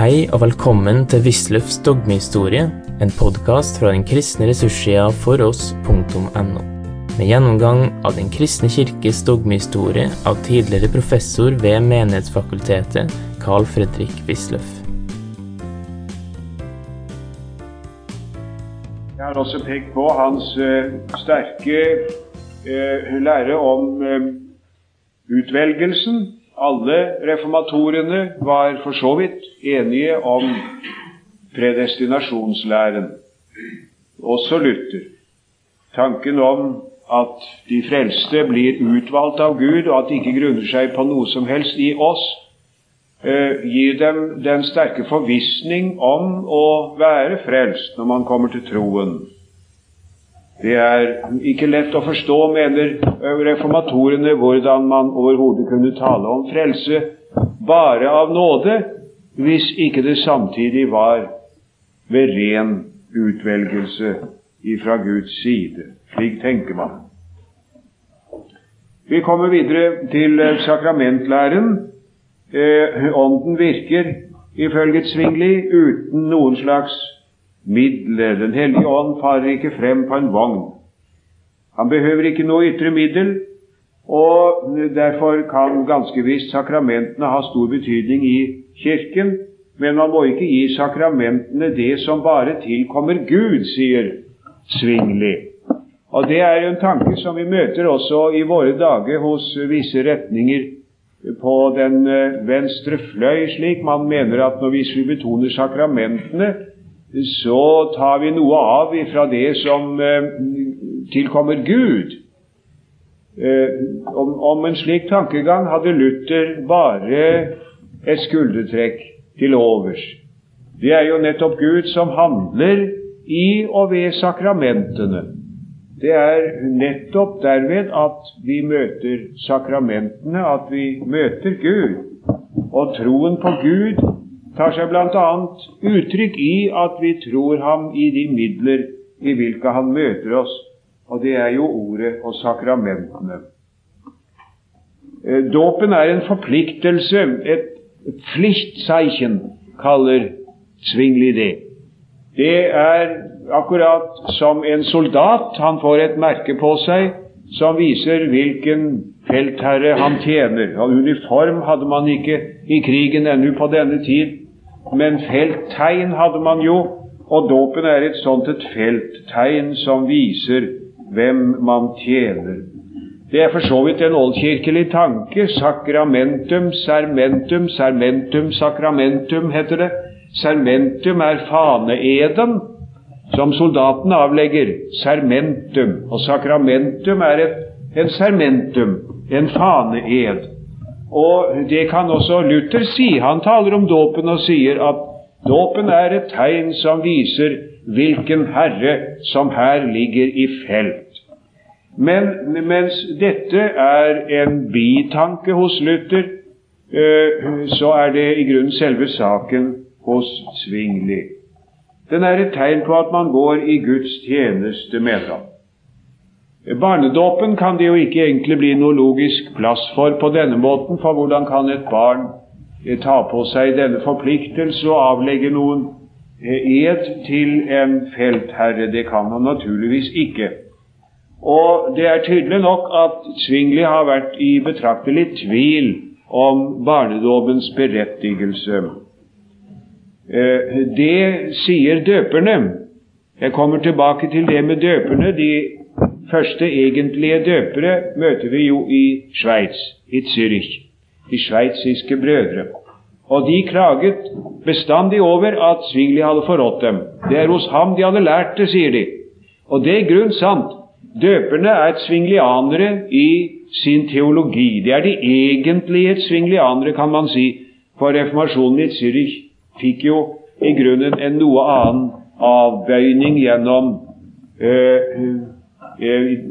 Hei og velkommen til Wisløffs dogmehistorie, en podkast fra den kristne ressurssida foross.no. Med gjennomgang av Den kristne kirkes dogmehistorie av tidligere professor ved Menighetsfakultetet, Carl Fredrik Wisløff. Jeg har også pekt på hans uh, sterke uh, lære om uh, utvelgelsen. Alle reformatorene var for så vidt enige om predestinasjonslæren. Også Luther. Tanken om at de frelste blir utvalgt av Gud, og at de ikke grunner seg på noe som helst i oss, eh, gir dem den sterke forvissning om å være frelst når man kommer til troen. Det er ikke lett å forstå, mener reformatorene, hvordan man overhodet kunne tale om frelse bare av nåde, hvis ikke det samtidig var ved ren utvelgelse ifra Guds side. Slik tenker man. Vi kommer videre til sakramentlæren. Eh, ånden virker ifølge Svingli uten noen slags middelet. Den hellige ånd farer ikke frem på en vogn. Han behøver ikke noe ytre middel, og derfor kan ganske visst sakramentene ha stor betydning i Kirken, men man må ikke gi sakramentene det som bare tilkommer Gud, sier Svingli. Og det er en tanke som vi møter også i våre dager hos visse retninger på den eh, venstre fløy, slik man mener at når hvis vi betoner sakramentene, så tar vi noe av fra det som eh, tilkommer Gud. Eh, om, en slik tankegang hadde Luther bare et skuldertrekk til overs. Det er jo nettopp Gud som handler i og ved sakramentene. Det er nettopp derved at vi møter sakramentene, at vi møter Gud. Og troen på Gud tar seg bl.a. uttrykk i at vi tror ham i de midler i hvilke han møter oss, og det er jo ordet og sakramentene. Eh, dåpen er en forpliktelse, et Pflichtzeichen, kaller Zwingli det. Det er akkurat som en soldat. Han får et merke på seg som viser hvilken feltherre han tjener. Og uniform hadde man ikke i krigen ennå på denne tid, men felttegn hadde man jo, og dåpen er et sånt et felttegn som viser hvem man tjener. Det er for så vidt en oldkirkelig tanke. Sacramentum, sermentum, sermentum, sacramentum, heter det. Sermentum er faneeden som soldatene avlegger. Sermentum. Og sakramentum er et, en sermentum, en faneed. Og det kan også Luther si. Han taler om dåpen og sier at dåpen er et tegn som viser hvilken Herre som her ligger i felt. Men mens dette er en bitanke hos Luther, eh, så er det i grunnen selve saken hos Svingli. Den er et tegn på at man går i Guds tjeneste med ham. Barnedåpen kan det jo ikke egentlig bli noe logisk plass for på denne måten, for hvordan kan et barn eh, ta på seg denne forpliktelse og avlegge noen eh, ed til en feltherre? Det kan han naturligvis ikke. Og det er tydelig nok at Svingli har vært i betraktelig tvil om barnedåpens berettigelse. Eh, det sier døperne. Jeg kommer tilbake til det med døperne. De første egentlige døpere møter vi jo i Sveits, i Zürich, de sveitsiske brødre. Og de klaget bestandig over at Svingli hadde forrådt dem. Det er hos ham de hadde lært det, sier de. Og det er grunn sant. Døperne er svinglianere i sin teologi. Det er de egentlige svinglianere, kan man si. For reformasjonen i Zürich fikk jo i grunnen en noe annen avbøyning gjennom øh,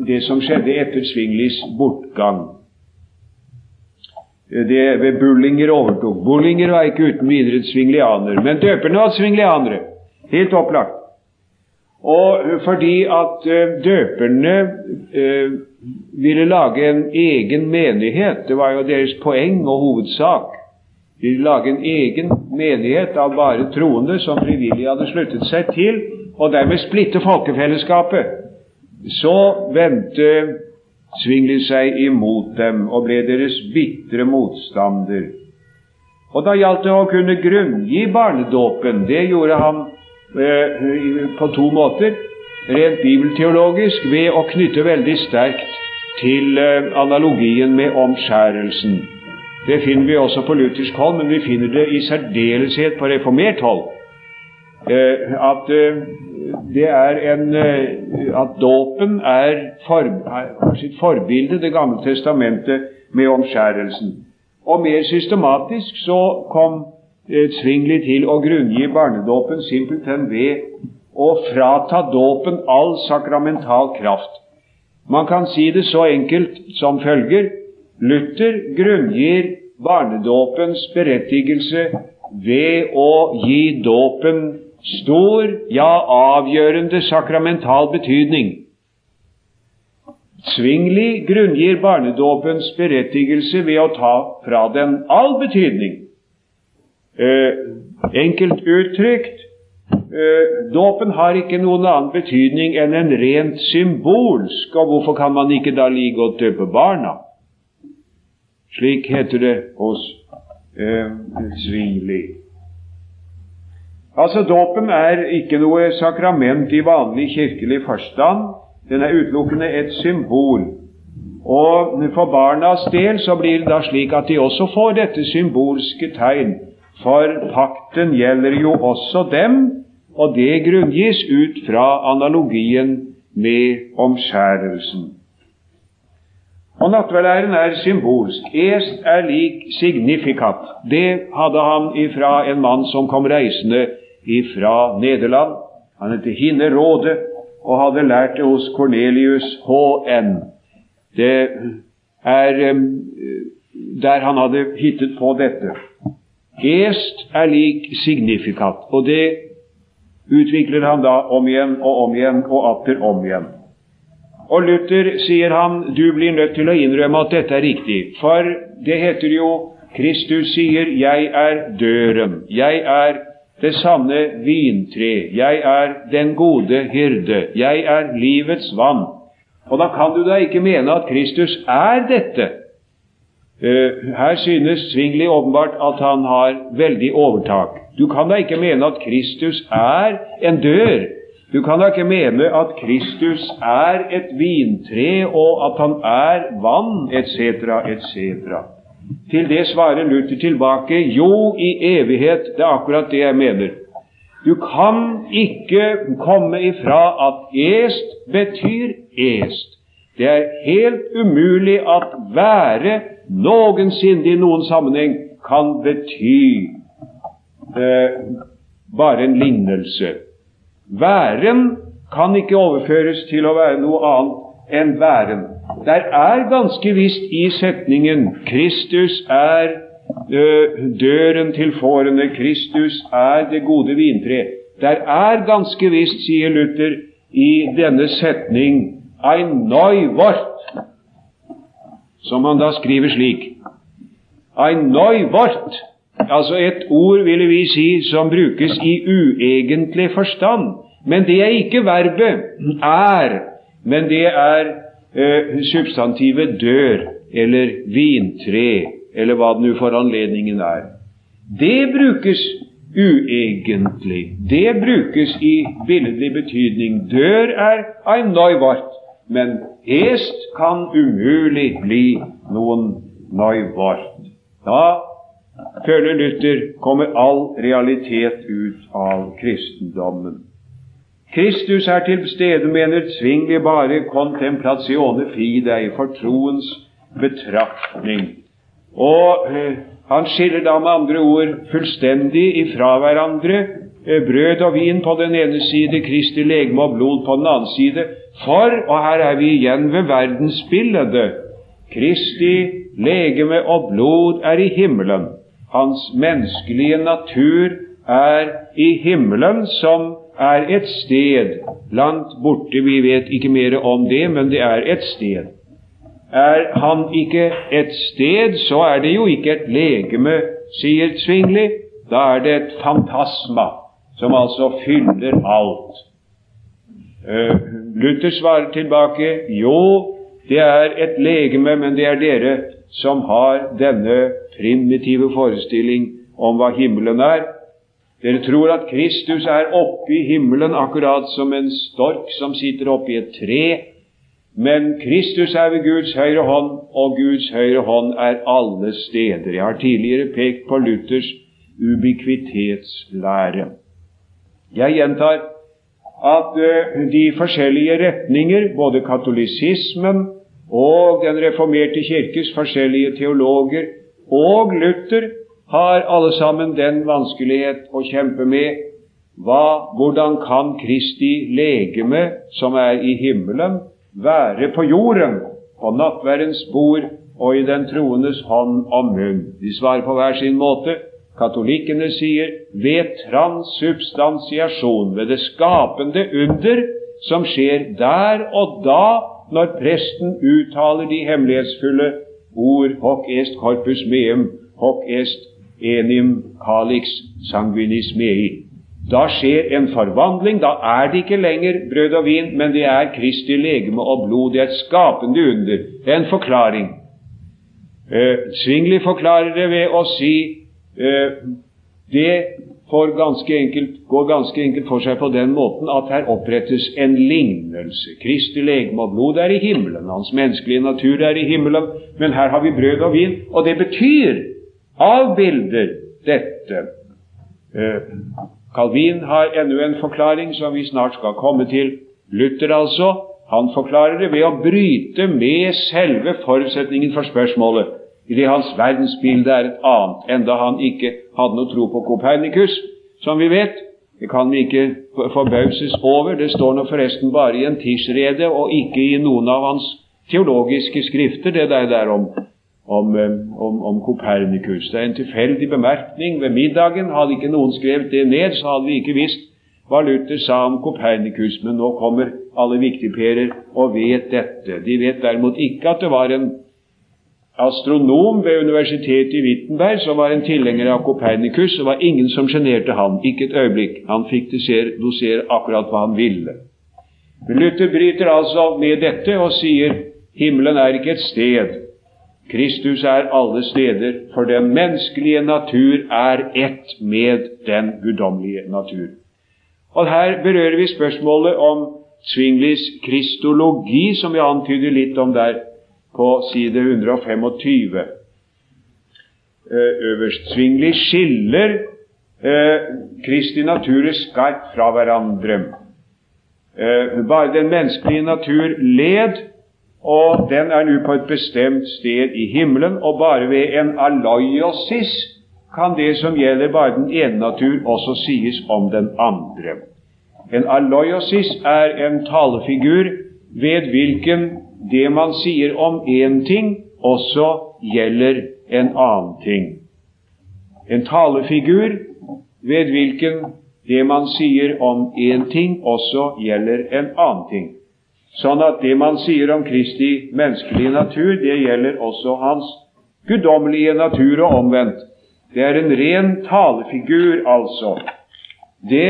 det som skjedde etter Svinglis bortgang. Eh, det ved Bullinger overtok. Bullinger var ikke uten videre svinglianer, men døperne var svinglianere. Helt opplagt. Og eh, fordi at døperne eh, ville lage en egen menighet, det var jo deres poeng og hovedsak, De ville lage en egen menighet av bare troende som frivillig hadde sluttet seg til, og dermed splitte folkefellesskapet. Så vendte Svingli seg imot dem og ble deres bitre motstander. Og da gjaldt det å kunne grunngi barnedåpen. Det gjorde han eh, på to måter. Rent bibelteologisk ved å knytte veldig sterkt til eh, analogien med omskjærelsen. Det finner vi også på luthersk hold, men vi finner det i særdeleshet på reformert hold. Eh, at eh, det er en at dåpen er for, har sitt forbilde Det gamle testamentet med omskjærelsen. Og mer systematisk så kom Zwingli til å grunngi barnedåpen simpelthen ved å frata dåpen all sakramental kraft. Man kan si det så enkelt som følger Luther grunngir barnedåpens berettigelse ved å gi dåpen stor, ja avgjørende sakramental betydning. Svingli grunngir barnedåpens berettigelse ved å ta fra den all betydning. Eh, enkelt uttrykt Eh, dåpen har ikke noen annen betydning enn en rent symbolsk, og hvorfor kan man ikke da like godt døpe barna? Slik heter det hos eh, Svingli. Altså, dåpen er ikke noe sakrament i vanlig kirkelig forstand. Den er utelukkende et symbol. Og for barnas del så blir det da slik at de også får dette symbolske tegn. For pakten gjelder jo også dem, og det grunngis ut fra analogien med omskjærelsen. Og nattverdlæren er symbolsk. Est er lik signifikat. Det hadde han ifra en mann som kom reisende ifra Nederland. Han het Hinne Råde og hadde lært det hos Cornelius H.N. Det er der han hadde hittet på dette. Est er lik signifikat. Og det utvikler han da om igjen og om igjen og atter om igjen. Og Luther sier han du blir nødt til å innrømme at dette er riktig, for det heter jo Kristus sier 'Jeg er døren', 'Jeg er det sanne vintre', 'Jeg er den gode hyrde', 'Jeg er livets vann'. Og da kan du da ikke mene at Kristus er dette. Uh, her synes Svingli åpenbart at han har veldig overtak. Du kan da ikke mene at Kristus er en dør. Du kan da ikke mene at Kristus er et vintre, og at han er vann, etc., etc. Til det svarer Luther tilbake jo, i evighet. Det er akkurat det jeg mener. Du kan ikke komme ifra at est betyr est. Det er helt umulig at være noensinne i noen sammenheng kan bety eh, bare en lignelse. Væren kan ikke overføres til å være noe annet enn væren. Der er ganske visst i setningen 'Kristus er eh, døren til fårene', 'Kristus er det gode vintre'. Der er ganske visst, sier Luther, i denne setning 'ein Neuwort', som han da skriver slik 'Ein Neuwort' Altså et ord, ville vi si, som brukes i uegentlig forstand. Men det er ikke verbet 'er', men det er eh, substantivet 'dør' eller 'vintre', eller hva det nå for anledningen er. Det brukes uegentlig. Det brukes i billedlig betydning. Dør er ein neuwart, men est kan umulig bli noen neuwart. Da føler Luther, kommer all realitet ut av kristendommen. Kristus er til stede, med en utsvingelig bare contemplatione fidei, for troens betraktning. Og eh, han skiller da med andre ord fullstendig ifra hverandre eh, brød og vin på den ene side, Kristi legeme og blod på den andre side. For, og her er vi igjen ved verdensbildet, Kristi legeme og blod er i himmelen. Hans menneskelige natur er i himmelen, som er et sted langt borte. Vi vet ikke mer om det, men det er et sted. Er han ikke et sted, så er det jo ikke et legeme sier Svingli, da er det et fantasma som altså fyller alt. Uh, Luther svarer tilbake jo, det er et legeme, men det er dere som har denne primitive forestilling om hva himmelen er. Dere tror at Kristus er oppe i himmelen, akkurat som en stork som sitter oppe i et tre. Men Kristus er ved Guds høyre hånd, og Guds høyre hånd er alle steder. Jeg har tidligere pekt på Luthers ubikvitetslære. Jeg gjentar at uh, de forskjellige retninger, både katolisismen og Den reformerte kirkes forskjellige teologer og Luther, har alle sammen den vanskelighet å kjempe med hva, hvordan kan Kristi legeme, som er i himmelen, være på jorden, på nattverdens bord og i den troendes hånd og munn? De svarer på hver sin måte. Katolikkene sier ved transsubstansiasjon, ved det skapende under som skjer der og da når presten uttaler de hemmelighetsfulle ord hoc est corpus meum, hoc est enim calix sanguinis mei. Da skjer en forvandling. Da er det ikke lenger brød og vin, men det er Kristi legeme og blod. Det er et skapende under. Det er en forklaring. Eh, Svingli forklarer det ved å si Eh, det ganske enkelt, går ganske enkelt for seg på den måten at her opprettes en lignelse. Kristi legeme og blod er i himmelen, hans menneskelige natur er i himmelen, men her har vi brød og vin, og det betyr, avbilder dette. Eh, Calvin har ennå en forklaring som vi snart skal komme til. Luther, altså, han forklarer det ved å bryte med selve forutsetningen for spørsmålet idet hans verdensbilde er et annet, enda han ikke hadde noe tro på Kopernikus, som vi vet. Det kan vi ikke forbauses over. Det står nå forresten bare i en tidsrede og ikke i noen av hans teologiske skrifter, det der, der om, om, eh, om, om, Kopernikus. Det er en tilfeldig bemerkning ved middagen. Hadde ikke noen skrevet det ned, så hadde vi ikke visst hva Luther sa om Kopernikus. Men nå kommer alle viktigperer og vet dette. De vet derimot ikke at det var en astronom ved universitetet i Wittenberg som var en tilhenger av Kopernikus. Det var ingen som sjenerte han, Ikke et øyeblikk. Han fikk dosere akkurat hva han ville. Luther bryter altså med dette og sier himmelen er ikke et sted. Kristus er alle steder, for den menneskelige natur er ett med den guddommelige natur. Og Her berører vi spørsmålet om Zwinglis kristologi, som vi antyder litt om der på side 125. Eh, øverst. Svingli skiller eh, Kristi natur skarpt fra hverandre. Eh, bare den menneskelige natur led, og den er nå på et bestemt sted i himmelen, og bare ved en aloiosis kan det som gjelder bare den ene natur, også sies om den andre. En aloiosis er en talefigur ved hvilken det man sier om én ting, også gjelder en annen ting. En talefigur ved hvilken det man sier om én ting, også gjelder en annen ting. Sånn at det man sier om Kristi menneskelige natur, det gjelder også hans guddommelige natur og omvendt. Det er en ren talefigur, altså. Det,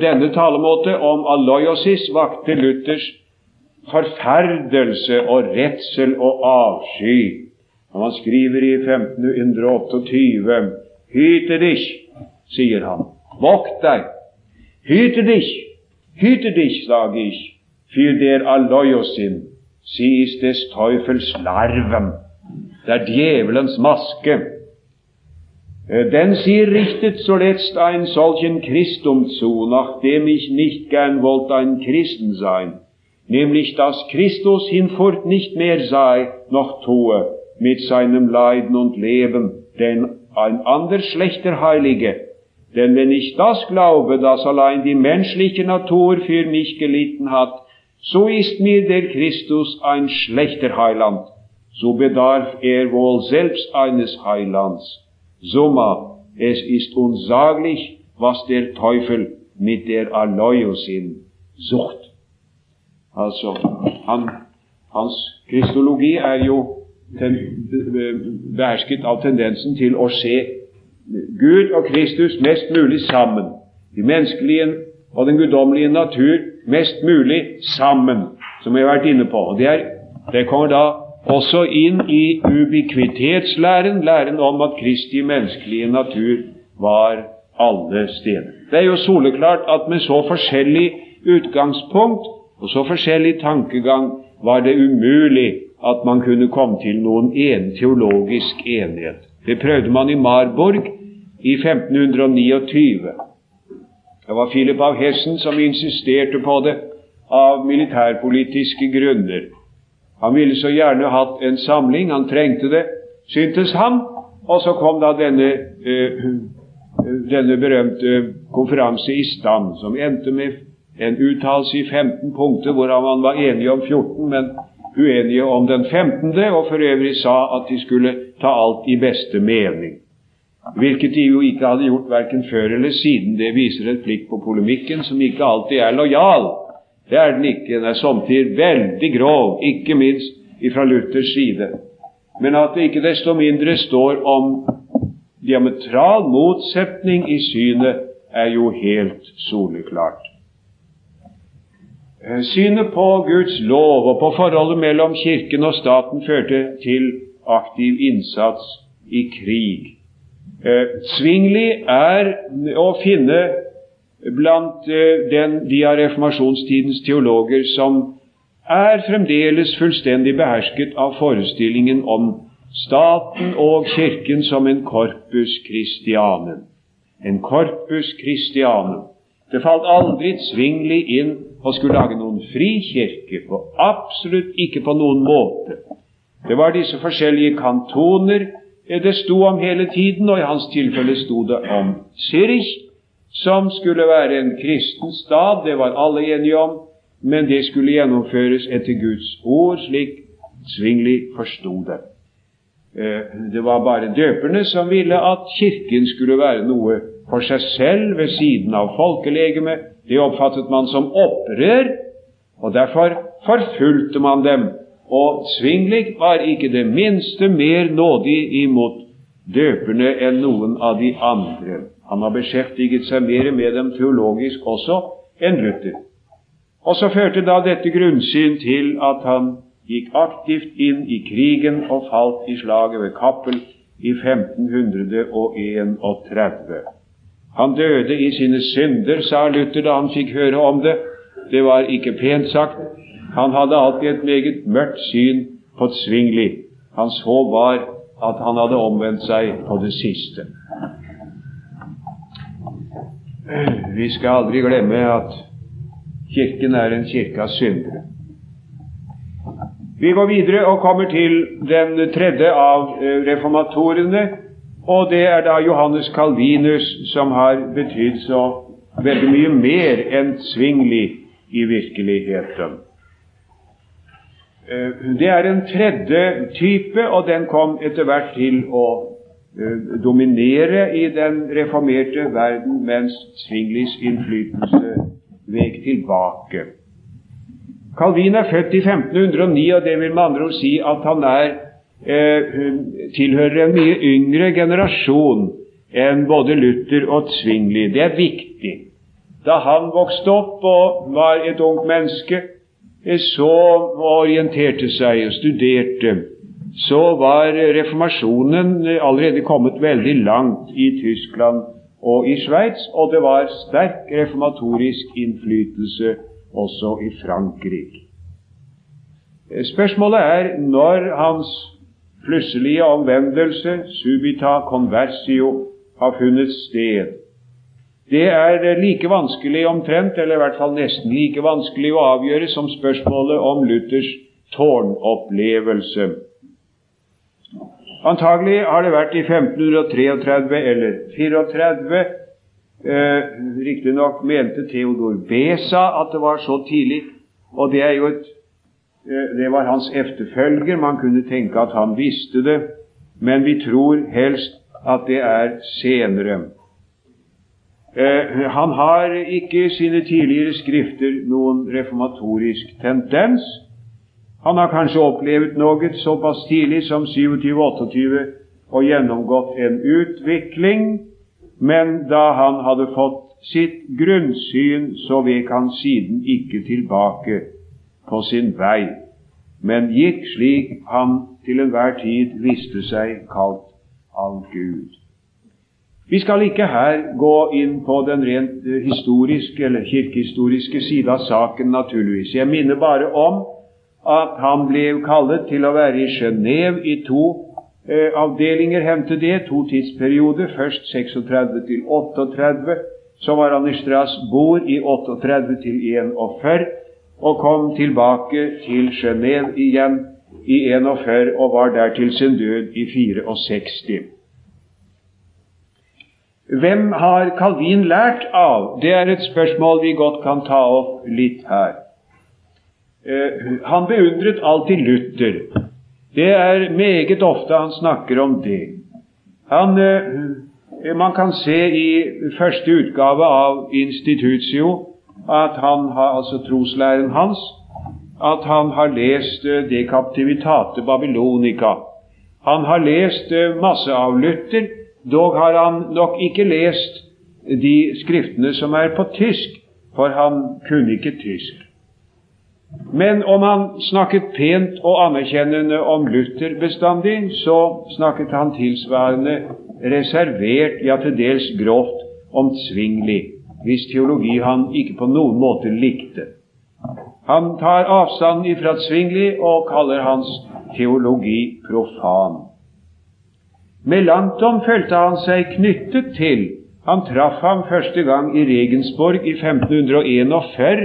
denne talemåte om aloiosis vakte Luthers forferdelse og redsel og avsky. Og han skriver i 1528 Hyte dich, sier han. Vokt deg. Hyte dich, hyte dich, sag ich, für der Aloyosin. Sie ist des Teufels Larven. Det er djevelens maske. Denn sie richtet zuletzt ein solchen Christum zu, nachdem ich nicht gern wollte ein Christen sein nämlich dass Christus hinfort nicht mehr sei noch tue mit seinem Leiden und Leben, denn ein ander schlechter Heilige. Denn wenn ich das glaube, dass allein die menschliche Natur für mich gelitten hat, so ist mir der Christus ein schlechter Heiland. So bedarf er wohl selbst eines Heilands. Summa, es ist unsaglich, was der Teufel mit der Aloiosin sucht. Altså, han, hans kristologi er jo ten, behersket av tendensen til å se Gud og Kristus mest mulig sammen. De menneskelige og den guddommelige natur mest mulig sammen, som jeg har vært inne på. Det, er, det kommer da også inn i ubikvitetslæren, læren om at Kristi menneskelige natur var alle steder. Det er jo soleklart at med så forskjellig utgangspunkt og så forskjellig tankegang var det umulig at man kunne komme til noen en teologisk enighet. Det prøvde man i Marburg i 1529. Det var Philip av Hessen som insisterte på det av militærpolitiske grunner. Han ville så gjerne hatt en samling, han trengte det, syntes han. Og så kom da denne, uh, denne berømte konferanse i stand, som endte med en uttalelse i 15 punkter, hvorav man var enige om 14, men uenige om den 15., og for øvrig sa at de skulle ta alt i beste mening. Hvilket de jo ikke hadde gjort verken før eller siden. Det viser et blikk på polemikken som ikke alltid er lojal. Det er den ikke. Den er samtidig veldig grov, ikke minst fra Luthers side. Men at det ikke desto mindre står om diametral motsetning i synet, er jo helt soleklart. Eh, synet på Guds lov og på forholdet mellom Kirken og staten førte til aktiv innsats i krig. Svingli eh, er å finne blant eh, den, de av reformasjonstidens teologer som er fremdeles fullstendig behersket av forestillingen om staten og Kirken som en corpus christiane. En corpus christiane. Det falt aldri Svingli inn og skulle lage noen fri kirke. På absolutt ikke på noen måte. Det var disse forskjellige kantoner det sto om hele tiden, og i hans tilfelle sto det om Zürich, som skulle være en kristen stad. Det var alle enige om, men det skulle gjennomføres etter Guds ord, slik Svingli forsto det. Eh, det var bare døperne som ville at Kirken skulle være noe for seg selv ved siden av folkelegemet. Det oppfattet man som opprør, og derfor forfulgte man dem og Svinglik var ikke det minste mer nådig imot døperne enn noen av de andre. Han har beskjeftiget seg mer med dem teologisk også enn Luther. Og så førte da dette grunnsyn til at han gikk aktivt inn i krigen og falt i slaget ved Kappel i 1531. Han døde i sine synder, sa Luther da han fikk høre om det. Det var ikke pent sagt, han hadde alltid et meget mørkt syn på Svingli. Hans håp var at han hadde omvendt seg på det siste. Vi skal aldri glemme at Kirken er en kirke av syndere. Vi går videre og kommer til den tredje av eh, reformatorene, og det er da Johannes Calvinus, som har betydd så veldig mye mer enn Svingli i virkeligheten. Eh, det er en tredje type, og den kom etter hvert til å eh, dominere i den reformerte verden, mens Svinglis innflytelse vek tilbake. Calvin er født i 1509, og det vil med andre ord si at han er, eh, tilhører en mye yngre generasjon enn både Luther og Zwingli. Det er viktig. Da han vokste opp og var et ungt menneske, så orienterte seg og studerte, så var reformasjonen allerede kommet veldig langt i Tyskland og i Sveits, og det var sterk reformatorisk innflytelse også i Frankrike. Spørsmålet er når hans plutselige omvendelse, subita conversio, har funnet sted. Det er like vanskelig omtrent, eller i hvert fall nesten like vanskelig å avgjøre som spørsmålet om Luthers tårnopplevelse. Antagelig har det vært i 1533 eller 34. Eh, Riktignok mente Theodor Besa at det var så tidlig, og det, et, eh, det var hans efterfølger. Man kunne tenke at han visste det, men vi tror helst at det er senere. Eh, han har ikke i sine tidligere skrifter noen reformatorisk tendens. Han har kanskje opplevd noe såpass tidlig som 27-28 og gjennomgått en utvikling, men da han hadde fått sitt grunnsyn, så vek han siden ikke tilbake på sin vei, men gikk slik han til enhver tid visste seg kalt av Gud. Vi skal ikke her gå inn på den rent historiske eller kirkehistoriske side av saken, naturligvis. Jeg minner bare om at han ble kallet til å være i Genéve i to eh, avdelinger, hendte det, to tidsperioder. Først 36 til 38. Så var han i Strasbourg i 38 til 41, og kom tilbake til Genéve igjen i 41 og var der til sin død i 64. Hvem har Calvin lært av? Det er et spørsmål vi godt kan ta opp litt her. Eh, han beundret alltid Luther. Det er meget ofte han snakker om det. Han, eh, man kan se i første utgave av Institutio at han har, altså troslæren hans, at han har lest eh, De Captivitate Babylonica. Han har lest masse av Luther, Dog har han nok ikke lest de skriftene som er på tysk, for han kunne ikke tysk. Men om han snakket pent og anerkjennende om Luther bestandig, så snakket han tilsvarende reservert, ja til dels grovt, om Zwingli, hvis teologi han ikke på noen måte likte. Han tar avstand ifra Zwingli og kaller hans teologi profan. Melanchthon følte han seg knyttet til. Han traff ham første gang i Regensborg i 1541.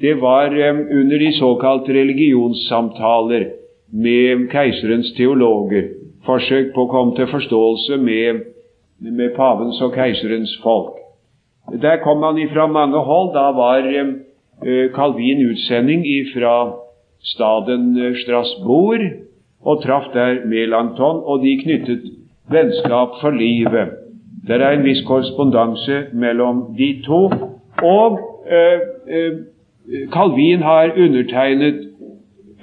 Det var um, under de såkalte religionssamtaler med keiserens teologer. Forsøk på å komme til forståelse med, med pavens og keiserens folk. Der kom han ifra mange hold. Da var um, Calvin utsending ifra staden Strasbourg og traff der Melanchthon, og de knyttet vennskap for livet. Det er en viss korrespondanse mellom de to. Og eh, eh, har undertegnet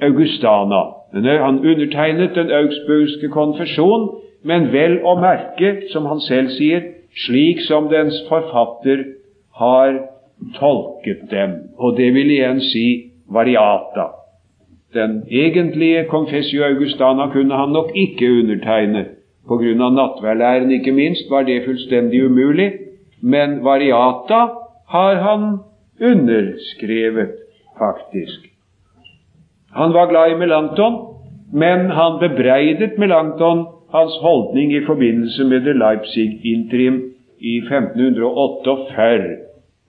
Augustana. Han undertegnet den augsburgske konfesjon, men vel å merke, som han selv sier, slik som dens forfatter har tolket dem. Og det vil igjen si variata. Den egentlige Confessio Augustana kunne han nok ikke undertegne, av nattværlæren ikke minst var det fullstendig umulig, men variata har han underskrevet, faktisk. Han var glad i Melanchthon, men han bebreidet Melanchthon hans holdning i forbindelse med det Leipzig-interim i 1548,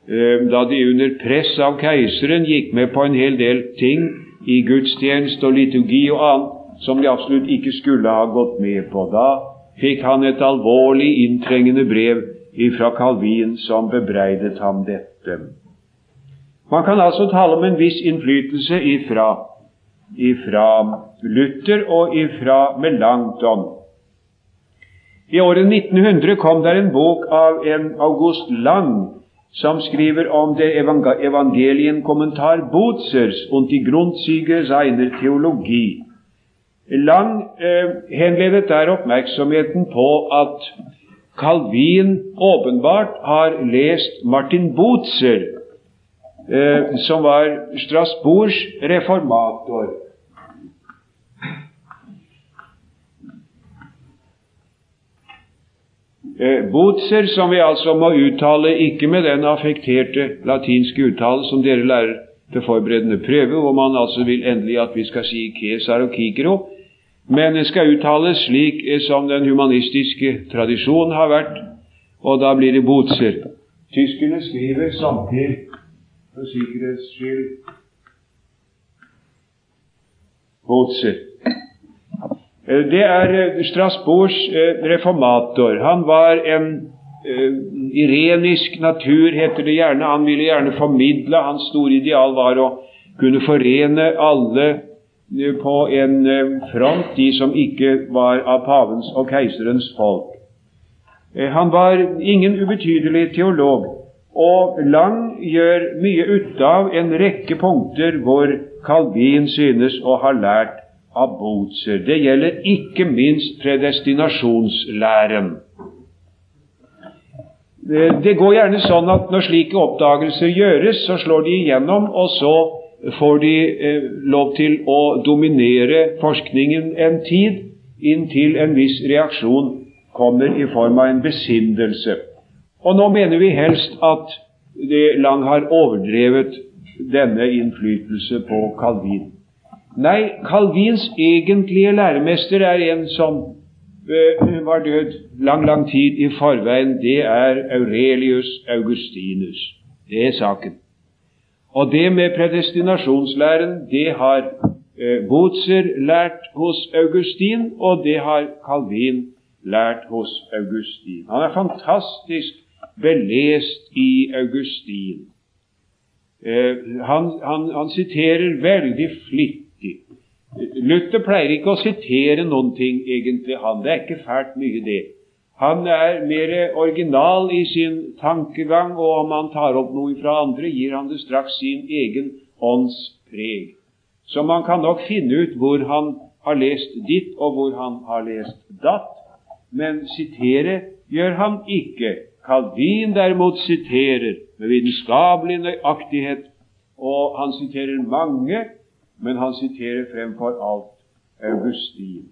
eh, da de under press av keiseren gikk med på en hel del ting i gudstjeneste og liturgi og annet som de absolutt ikke skulle ha gått med på. Da fikk han et alvorlig, inntrengende brev fra Calvin som bebreidet ham dette. Man kan altså tale om en viss innflytelse ifra, ifra Luther og ifra Melanchthon. I året 1900 kom der en bok av en August Lang som skriver om det Evangelienkommentar Bozers und die Grundzüge seiner Theologie. Lang eh, henledet der oppmerksomheten på at Calvin åpenbart har lest Martin Bootser, eh, som var Strasbourgs reformator. Eh, Bootser, som vi altså må uttale ikke med den affekterte latinske uttale som dere lærer til forberedende prøve, hvor man altså vil endelig at vi skal si Kesar og Kikero, men det skal uttales slik som den humanistiske tradisjonen har vært, og da blir det Botser. Tyskerne skriver samtidig, for sikkerhets skyld, Botser. Det er eh, Strasbourgs eh, reformator. Han var en irenisk natur, heter det gjerne. Han ville gjerne formidle. Hans store ideal var å kunne forene alle på en eh, front, de som ikke var av pavens og keiserens folk. Eh, han var ingen ubetydelig teolog, og Lang gjør mye ut av en rekke punkter hvor Calvin synes å ha lært av Bozer. Det gjelder ikke minst predestinasjonslæren. Det går gjerne sånn at når slike oppdagelser gjøres, så slår de igjennom, og så får de eh, lov til å dominere forskningen en tid, inntil en viss reaksjon kommer i form av en besindelse. Og nå mener vi helst at det Lang har overdrevet denne innflytelse på Calvin. Nei, Calvins egentlige læremester er en som uh, var død lang, lang tid i forveien. Det er Aurelius Augustinus. Det er saken. Og det med predestinasjonslæren, det har uh, Bozer lært hos Augustin, og det har Calvin lært hos Augustin. Han er fantastisk belest i Augustin. Uh, han, han, han siterer veldig flittig Luther pleier ikke å sitere noen ting, egentlig, han. Det er ikke fælt mye, det. Han er mer original i sin tankegang, og om han tar opp noe fra andre, gir han det straks sin egen ånds preg. Så man kan nok finne ut hvor han har lest ditt, og hvor han har lest datt. Men sitere gjør han ikke. Calvin derimot siterer med vitenskapelig nøyaktighet, og han siterer mange men han siterer fremfor alt Augustin.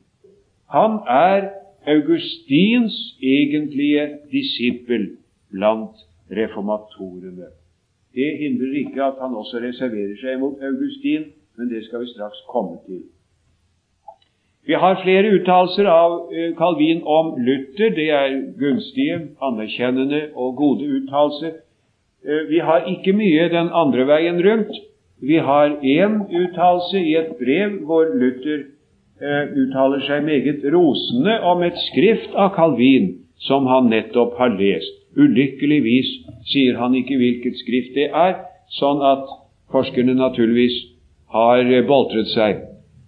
Han er Augustins egentlige disippel blant reformatorene. Det hindrer ikke at han også reserverer seg mot Augustin, men det skal vi straks komme til. Vi har flere uttalelser av eh, Calvin om Luther. Det er gunstige, anerkjennende og gode uttalelser. Eh, vi har ikke mye den andre veien rundt. Vi har én uttalelse i et brev hvor Luther uttaler seg meget rosende om et skrift av Calvin som han nettopp har lest. Ulykkeligvis sier han ikke hvilket skrift det er, sånn at forskerne naturligvis har boltret seg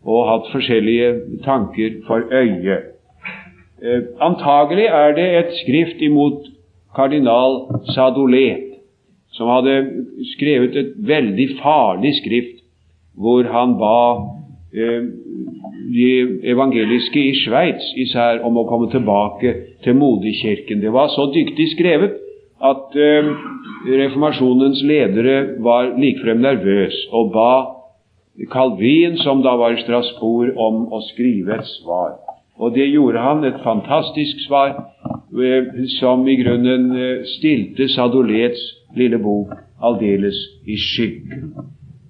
og hatt forskjellige tanker for øye. Eh, antagelig er det et skrift imot kardinal Sadolet som hadde skrevet et veldig farlig skrift, hvor han ba eh, de evangeliske i Sveits især om å komme tilbake til moderkirken. Det var så dyktig skrevet at eh, reformasjonens ledere var likefrem nervøs og ba Calvin, som da var i Strasbourg, om å skrive et svar. Og det gjorde han, et fantastisk svar, eh, som i grunnen eh, stilte Sadolets lille bok aldeles i skyggen.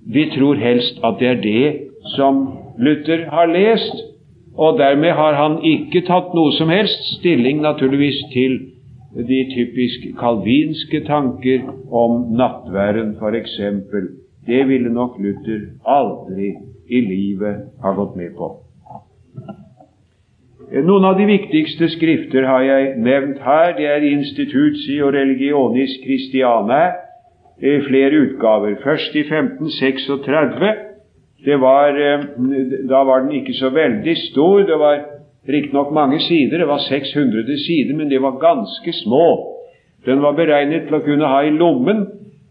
Vi tror helst at det er det som Luther har lest, og dermed har han ikke tatt noe som helst stilling, naturligvis, til de typisk kalvinske tanker om nattværen, f.eks. Det ville nok Luther aldri i livet ha gått med på. Noen av de viktigste skrifter har jeg nevnt her. Det er Institutio Religionis Christianae, flere utgaver. Først i 1536. Det var, eh, da var den ikke så veldig stor. Det var riktignok mange sider. Det var 600 sider, men de var ganske små. Den var beregnet til å kunne ha i lommen,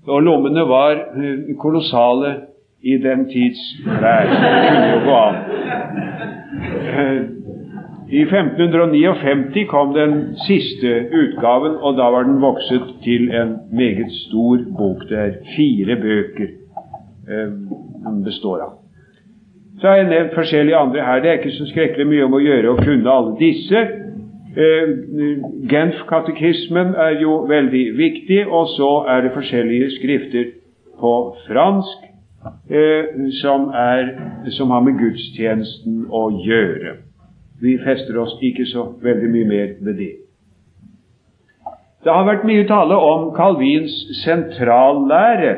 og lommene var eh, kolossale i den tids klær. Det kunne jo gå an. Eh, i 1559 kom den siste utgaven, og da var den vokset til en meget stor bok. Det er fire bøker består av. Så har jeg nevnt forskjellige andre her. Det er ikke så skrekkelig mye om å gjøre å kunne alle disse. Eh, Genf-katekismen er jo veldig viktig, og så er det forskjellige skrifter på fransk eh, som, er, som har med gudstjenesten å gjøre. Vi fester oss ikke så veldig mye mer ved det. Det har vært mye tale om Calvins sentrallære.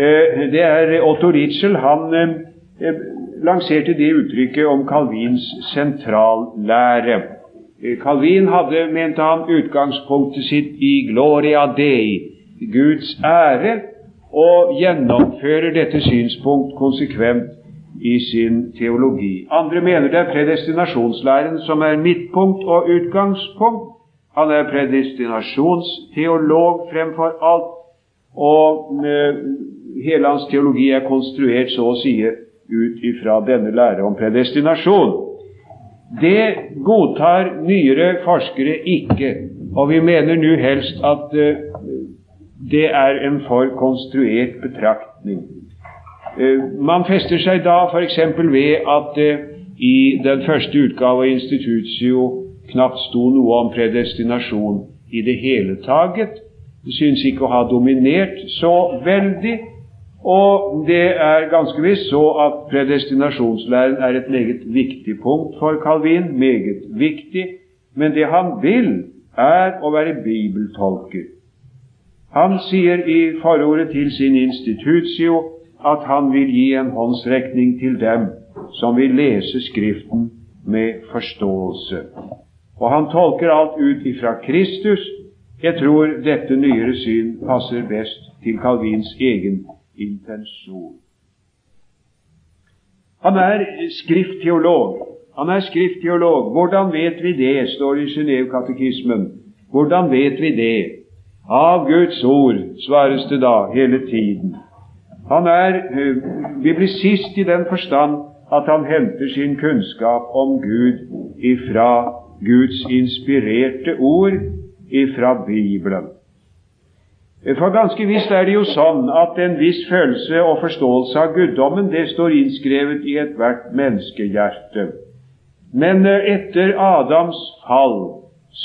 Eh, det er Otto Ritzel. han eh, lanserte det uttrykket om Calvins sentrallære. Eh, Calvin hadde, mente han, utgangspunktet sitt i gloria dei, Guds ære, og gjennomfører dette synspunkt konsekvent i sin teologi. Andre mener det er predestinasjonslæren som er midtpunkt og utgangspunkt. Han er predestinasjonsteolog fremfor alt, og hele hans teologi er konstruert så å si ut ifra denne lære om predestinasjon. Det godtar nyere forskere ikke, og vi mener nå helst at uh, det er en for konstruert betraktning. Uh, man fester seg da f.eks. ved at i den første utgave av Institutio knapt sto noe om predestinasjon i det hele taget. Synes ikke å ha dominert så veldig. Og det er ganske visst så at predestinasjonslæren er et meget viktig punkt for Calvin. Meget viktig. Men det han vil, er å være bibeltolker. Han sier i forordet til sin institutio at han vil gi en håndsrekning til dem som vil lese Skriften med forståelse. Og han tolker alt ut ifra Kristus. Jeg tror dette nyere syn passer best til Calvins egen intensjon. Han er skriftteolog. Han er skriftteolog. Hvordan vet vi det, står det i Genévekatekismen. Hvordan vet vi det? Av Guds ord, svares det da hele tiden. Han er eh, biblisist i den forstand at han henter sin kunnskap om Gud ifra Guds inspirerte ord ifra Bibelen. For ganske visst er det jo sånn at en viss følelse og forståelse av guddommen, det står innskrevet i ethvert menneskehjerte. Men eh, etter Adams fall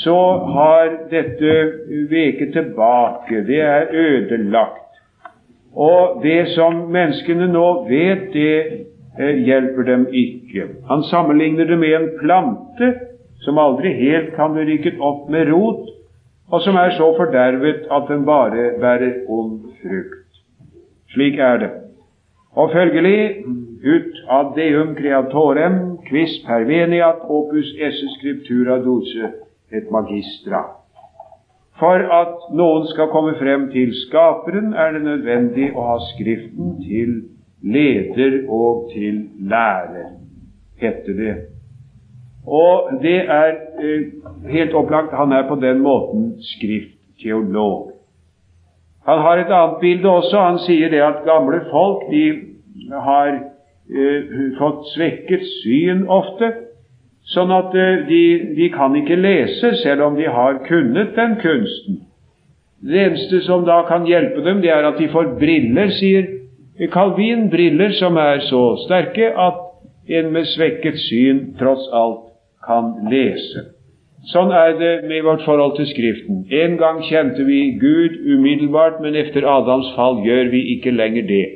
så har dette veket tilbake. Det er ødelagt. Og det som menneskene nå vet, det eh, hjelper dem ikke. Han sammenligner det med en plante som aldri helt kan bli rykket opp med rot, og som er så fordervet at den bare bærer ond frukt. Slik er det. Og følgelig ut ad deum creatorem quis perveniat opus esse scriptura dose et magistra. For at noen skal komme frem til Skaperen, er det nødvendig å ha Skriften til leder og til lærer, heter det og det er eh, helt opplagt han er på den måten skriftteolog. Han har et annet bilde også. Han sier det at gamle folk de har eh, fått svekket syn ofte, sånn at eh, de, de kan ikke lese selv om de har kunnet den kunsten. Det eneste som da kan hjelpe dem, det er at de får briller, sier Calvin. Briller som er så sterke at en med svekket syn tross alt kan lese. Sånn er det med vårt forhold til Skriften. En gang kjente vi Gud umiddelbart, men etter Adams fall gjør vi ikke lenger det.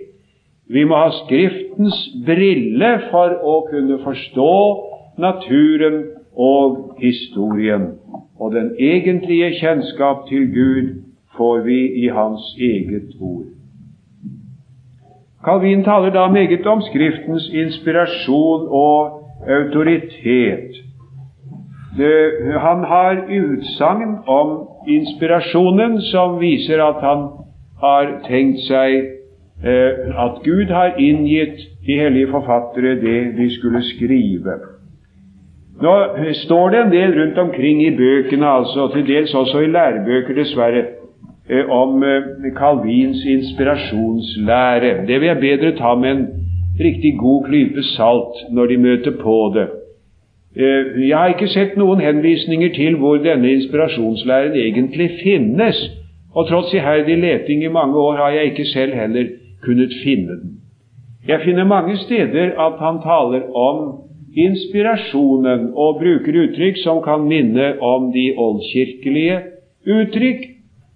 Vi må ha Skriftens brille for å kunne forstå naturen og historien. Og den egentlige kjennskap til Gud får vi i Hans eget ord. Calvin taler da meget om Skriftens inspirasjon og autoritet. Han har utsagn om inspirasjonen som viser at han har tenkt seg eh, at Gud har inngitt de hellige forfattere det de skulle skrive. Nå står det en del rundt omkring i bøkene, altså til dels også i lærebøker, dessverre, eh, om eh, Calvins inspirasjonslære. Det vil jeg bedre ta med en riktig god klype salt når de møter på det. Eh, jeg har ikke sett noen henvisninger til hvor denne inspirasjonslæren egentlig finnes, og tross iherdig leting i mange år har jeg ikke selv heller kunnet finne den. Jeg finner mange steder at han taler om inspirasjonen og bruker uttrykk som kan minne om de oldkirkelige uttrykk,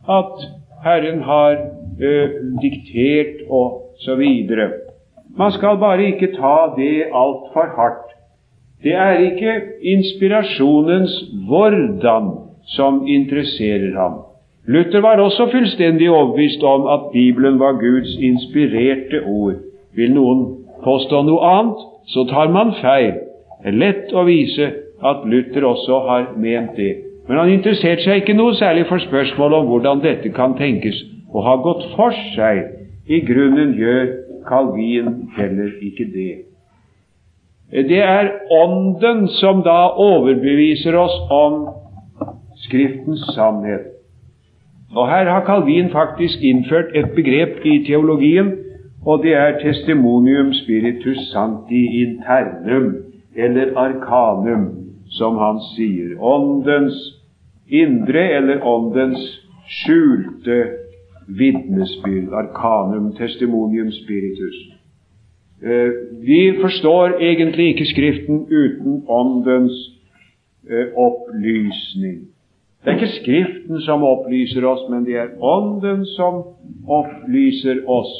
at Herren har ø, eh, diktert og så videre. Man skal bare ikke ta det altfor hardt. Det er ikke inspirasjonens hvordan som interesserer ham. Luther var også fullstendig overbevist om at Bibelen var Guds inspirerte ord. Vil noen påstå noe annet, så tar man feil. Det er lett å vise at Luther også har ment det. Men han interesserte seg ikke noe særlig for spørsmålet om hvordan dette kan tenkes å ha gått for seg. I grunnen gjør Calvin heller ikke det. Det er Ånden som da overbeviser oss om Skriftens sannhet. Og Her har Calvin faktisk innført et begrep i teologien, Og det er testimonium spiritus santi internum, eller arkanum, som han sier. Åndens indre eller åndens skjulte vitnesbyrd. Arkanum testimonium spiritus. Eh, vi forstår egentlig ikke Skriften uten åndens eh, opplysning. Det er ikke Skriften som opplyser oss, men det er Ånden som opplyser oss.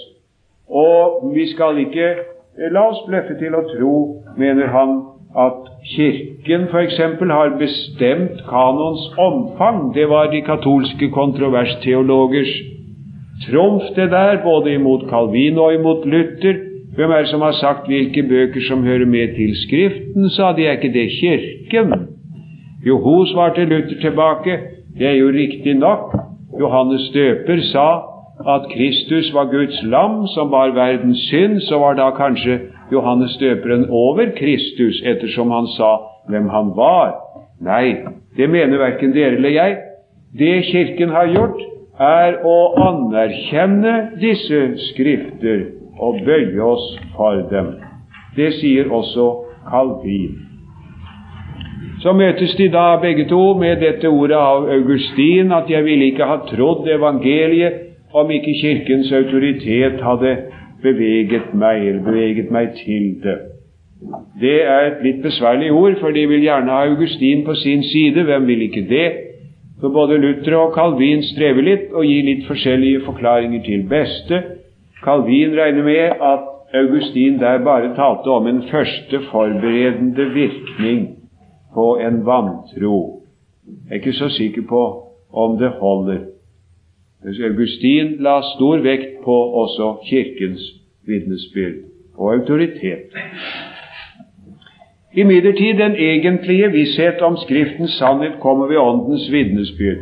Og vi skal ikke eh, la oss bløffe til å tro, mener han, at Kirken f.eks. har bestemt kanons omfang. Det var de katolske kontroversteologers trumf, det der, både imot Calvin og imot Luther. Hvem er det som har sagt hvilke bøker som hører med til Skriften, sa de. Er ikke det Kirken? Jo, hun svarte Luther tilbake. Det er jo riktig nok. Johannes døper sa at Kristus var Guds lam som bar verdens synd, så var da kanskje Johannes døperen over Kristus, ettersom han sa hvem han var. Nei, det mener verken dere eller jeg. Det Kirken har gjort, er å anerkjenne disse skrifter og bøye oss for dem. Det sier også Calvin. Så møtes de da begge to med dette ordet av Augustin, at jeg ville ikke ha trodd evangeliet om ikke Kirkens autoritet hadde beveget meg, eller beveget meg til det. Det er et litt besværlig ord, for de vil gjerne ha Augustin på sin side. Hvem vil ikke det? Så både Luther og Calvin strever litt og gir litt forskjellige forklaringer til beste. Calvin regner med at Augustin der bare talte om en første forberedende virkning på en vantro. Jeg er ikke så sikker på om det holder. Augustin la stor vekt på også Kirkens vitnesbyrd og autoritet. Imidlertid den egentlige visshet om Skriftens sannhet kommer ved Åndens vitnesbyrd.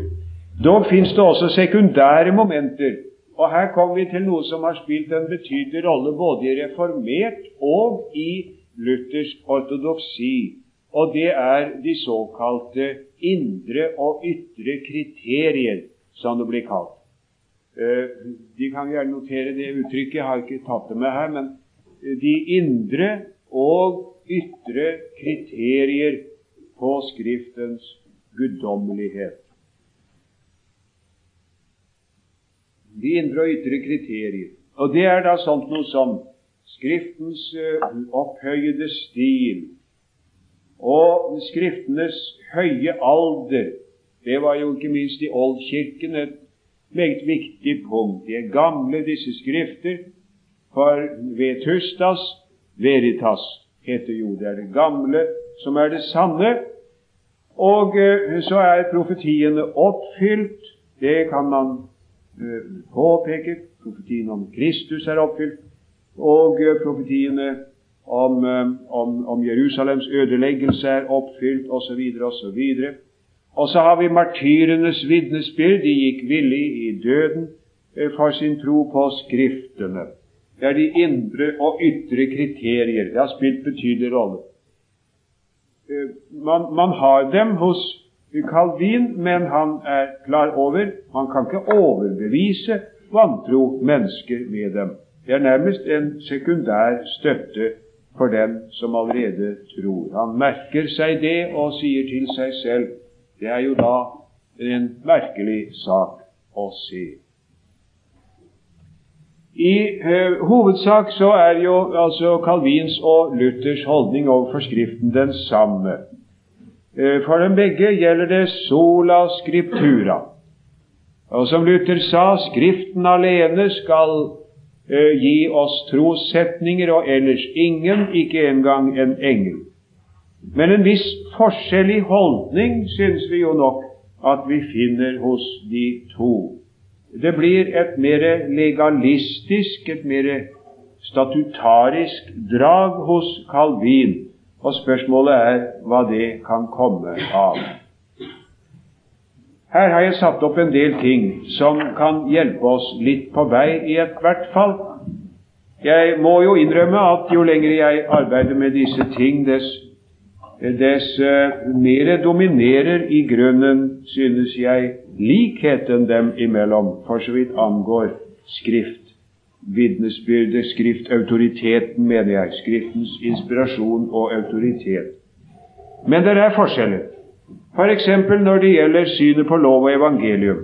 Dog fins det også sekundære momenter, og her kommer vi til noe som har spilt en betydelig rolle både i reformert og i luthersk ortodoksi, og det er de såkalte indre og ytre kriterier, som det blir kalt. Eh, de kan gjerne notere det uttrykket, jeg har ikke tatt det med her. Men eh, de indre og ytre kriterier på Skriftens guddommelighet. De indre og ytre kriterier. Og det er da sånt noe som Skriftens eh, opphøyede stil og Skriftenes høye alder. Det var jo ikke minst i Oldkirken et meget viktig punkt. De er gamle, disse skrifter, for vetustas veritas heter jo det er det gamle som er det sanne. Og uh, så er profetiene oppfylt. Det kan man uh, påpeke. Profetien om Kristus er oppfylt. Og profetiene om, om, om Jerusalems ødeleggelse er oppfylt, osv., osv. Og så har vi martyrenes vitnesbyrd. De gikk villig i døden for sin tro på Skriftene. Det er de indre og ytre kriterier. Det har spilt betydelig rolle. Man, man har dem hos Calvin, men han er klar over Man kan ikke overbevise vantro mennesker med dem. Det er nærmest en sekundær støtte for den som allerede tror. Han merker seg det og sier til seg selv det er jo da en merkelig sak å se. I uh, hovedsak så er jo altså Calvins og Luthers holdning overfor Skriften den samme. Uh, for dem begge gjelder det sola scriptura. Og som Luther sa, Skriften alene skal uh, gi oss trossetninger, og ellers ingen, ikke engang en engel. Men en viss forskjell i holdning syns vi jo nok at vi finner hos de to. Det blir et mer legalistisk, et mer statutarisk drag hos Calvin, og spørsmålet er hva det kan komme av. Her har jeg satt opp en del ting som kan hjelpe oss litt på vei, i hvert fall. Jeg må jo innrømme at jo lenger jeg arbeider med disse ting, dess dess eh, mer dominerer i grunnen, synes jeg, likheten dem imellom, for så vidt angår Skrift. Vitnesbyrdet, skriftautoriteten, mener jeg. Skriftens inspirasjon og autoritet. Men det er forskjeller. F.eks. For når det gjelder synet på lov og evangelium.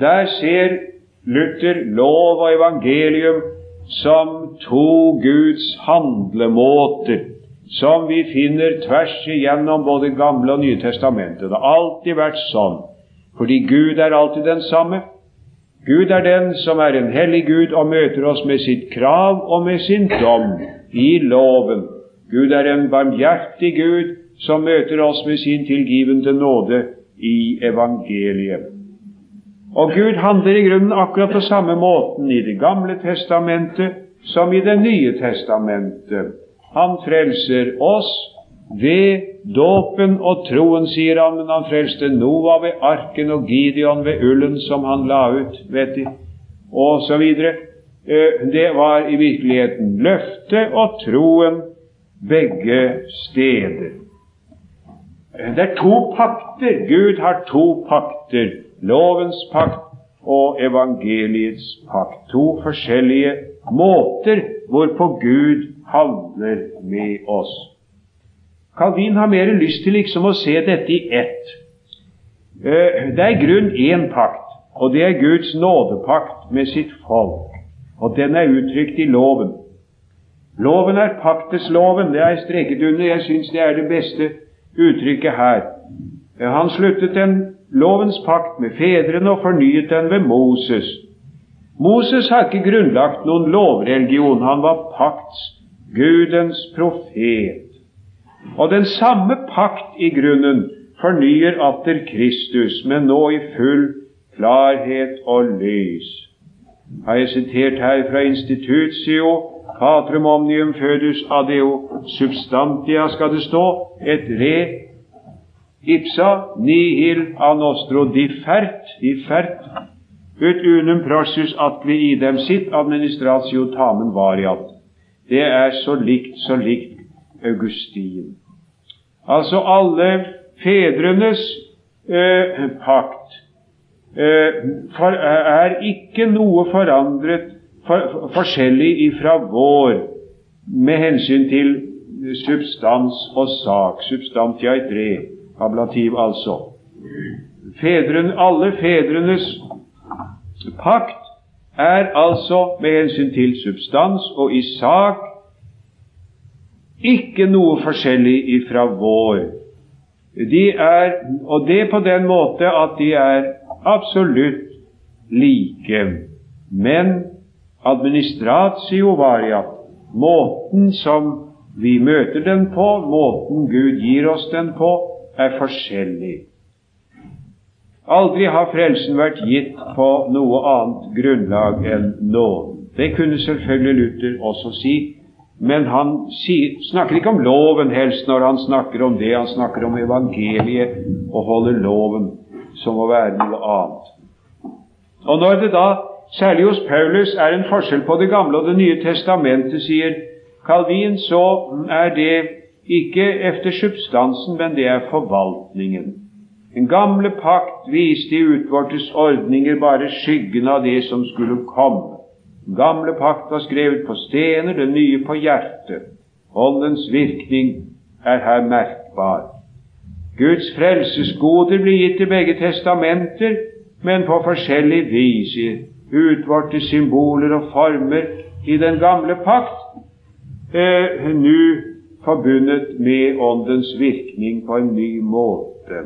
Der ser Luther lov og evangelium som to Guds handlemåter, som vi finner tvers igjennom både Gamle og Nye testamentet. Det har alltid vært sånn, fordi Gud er alltid den samme. Gud er den som er en hellig Gud og møter oss med sitt krav og med sin dom i loven. Gud er en barmhjertig Gud som møter oss med sin tilgivende nåde i evangeliet. Og Gud handler i grunnen akkurat på samme måten i Det gamle testamentet som i Det nye testamentet. Han frelser oss ved dåpen og troen, sier han, men han frelste Noah ved arken og Gideon ved ullen som han la ut, vet de, og så videre. Eh, det var i virkeligheten løftet og troen begge steder. Det er to pakter. Gud har to pakter. Lovens pakt og evangeliets pakt. To forskjellige måter hvorpå Gud handler med oss. Calvin har mer lyst til liksom å se dette i ett. Eh, det er i grunn én pakt, og det er Guds nådepakt med sitt folk. Og den er uttrykt i loven. Loven er paktesloven. Det er jeg streket under. Jeg syns det er det beste uttrykket her. Eh, han sluttet den lovens pakt med fedrene og fornyet den ved Moses. Moses har ikke grunnlagt noen lovreligion. Han var pakts, Gudens profet. Og den samme pakt i grunnen fornyer atter Kristus, men nå i full klarhet og lys. Har jeg sitert her fra Institutio Patrum omnium fødus adeo substantia, skal det stå, et re ipsa nihil a nostro differt, differt ut unum prosius atli idem sitt administratio tamen variat. Det er så likt, så likt Augustin. Altså alle fedrenes eh, pakt eh, for, er ikke noe forandret for, forskjellig ifra vår med hensyn til substans og sak. Substantia i tre, ablativ altså. Fedren, alle fedrenes pakt er altså med hensyn til substans og i sak ikke noe forskjellig ifra vår. De er, og det på den måte at de er absolutt like. Men administratio varia, måten som vi møter den på, måten Gud gir oss den på, er forskjellig. Aldri har frelsen vært gitt på noe annet grunnlag enn nåden. Det kunne selvfølgelig Luther også si, men han sier, snakker ikke om loven helst når han snakker om det. Han snakker om evangeliet og holder loven som å være noe annet. Og når det da, særlig hos Paulus, er en forskjell på Det gamle og Det nye testamentet, sier Calvin, så er det ikke efter substansen, men det er forvaltningen. Den gamle pakt viste i utvortes ordninger bare skyggen av det som skulle komme. Gamle pakt var skrevet på stener, den nye på hjertet. Åndens virkning er her merkbar. Guds frelsesgoder blir gitt i begge testamenter, men på forskjellig vis, i utvorte symboler og former i den gamle pakt, eh, nå forbundet med Åndens virkning på en ny måte.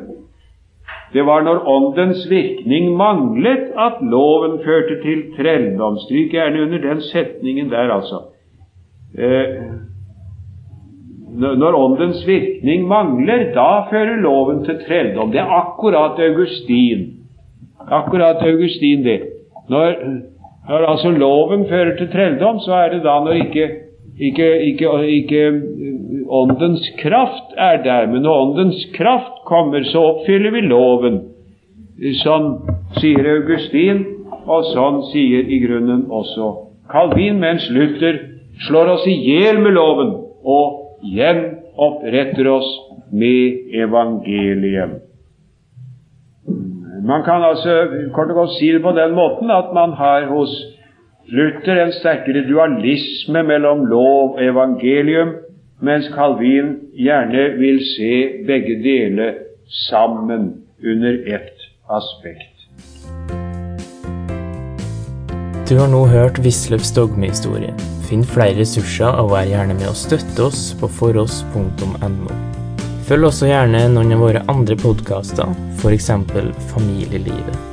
Det var når Åndens virkning manglet, at loven førte til trelldom. Stryk gjerne under den setningen der, altså. Eh, når Åndens virkning mangler, da fører loven til trelldom. Det er akkurat Augustin. Akkurat Augustin, det. Når, når altså loven fører til trelldom, så er det da når ikke, ikke, ikke, ikke Åndens kraft er der, men når Åndens kraft kommer, så oppfyller vi loven. Sånn sier Augustin, og sånn sier i grunnen også Calvin, mens Luther slår oss i hjel med loven og gjenoppretter oss med evangeliet. Man kan altså kort og godt si det på den måten at man har hos Luther en sterkere dualisme mellom lov og evangelium, mens Calvin gjerne vil se begge deler sammen under ett aspekt. Du har nå hørt Wisløffs dogmehistorie. Finn flere ressurser og vær gjerne med å støtte oss på foross.no. Følg også gjerne noen av våre andre podkaster, f.eks. Familielivet.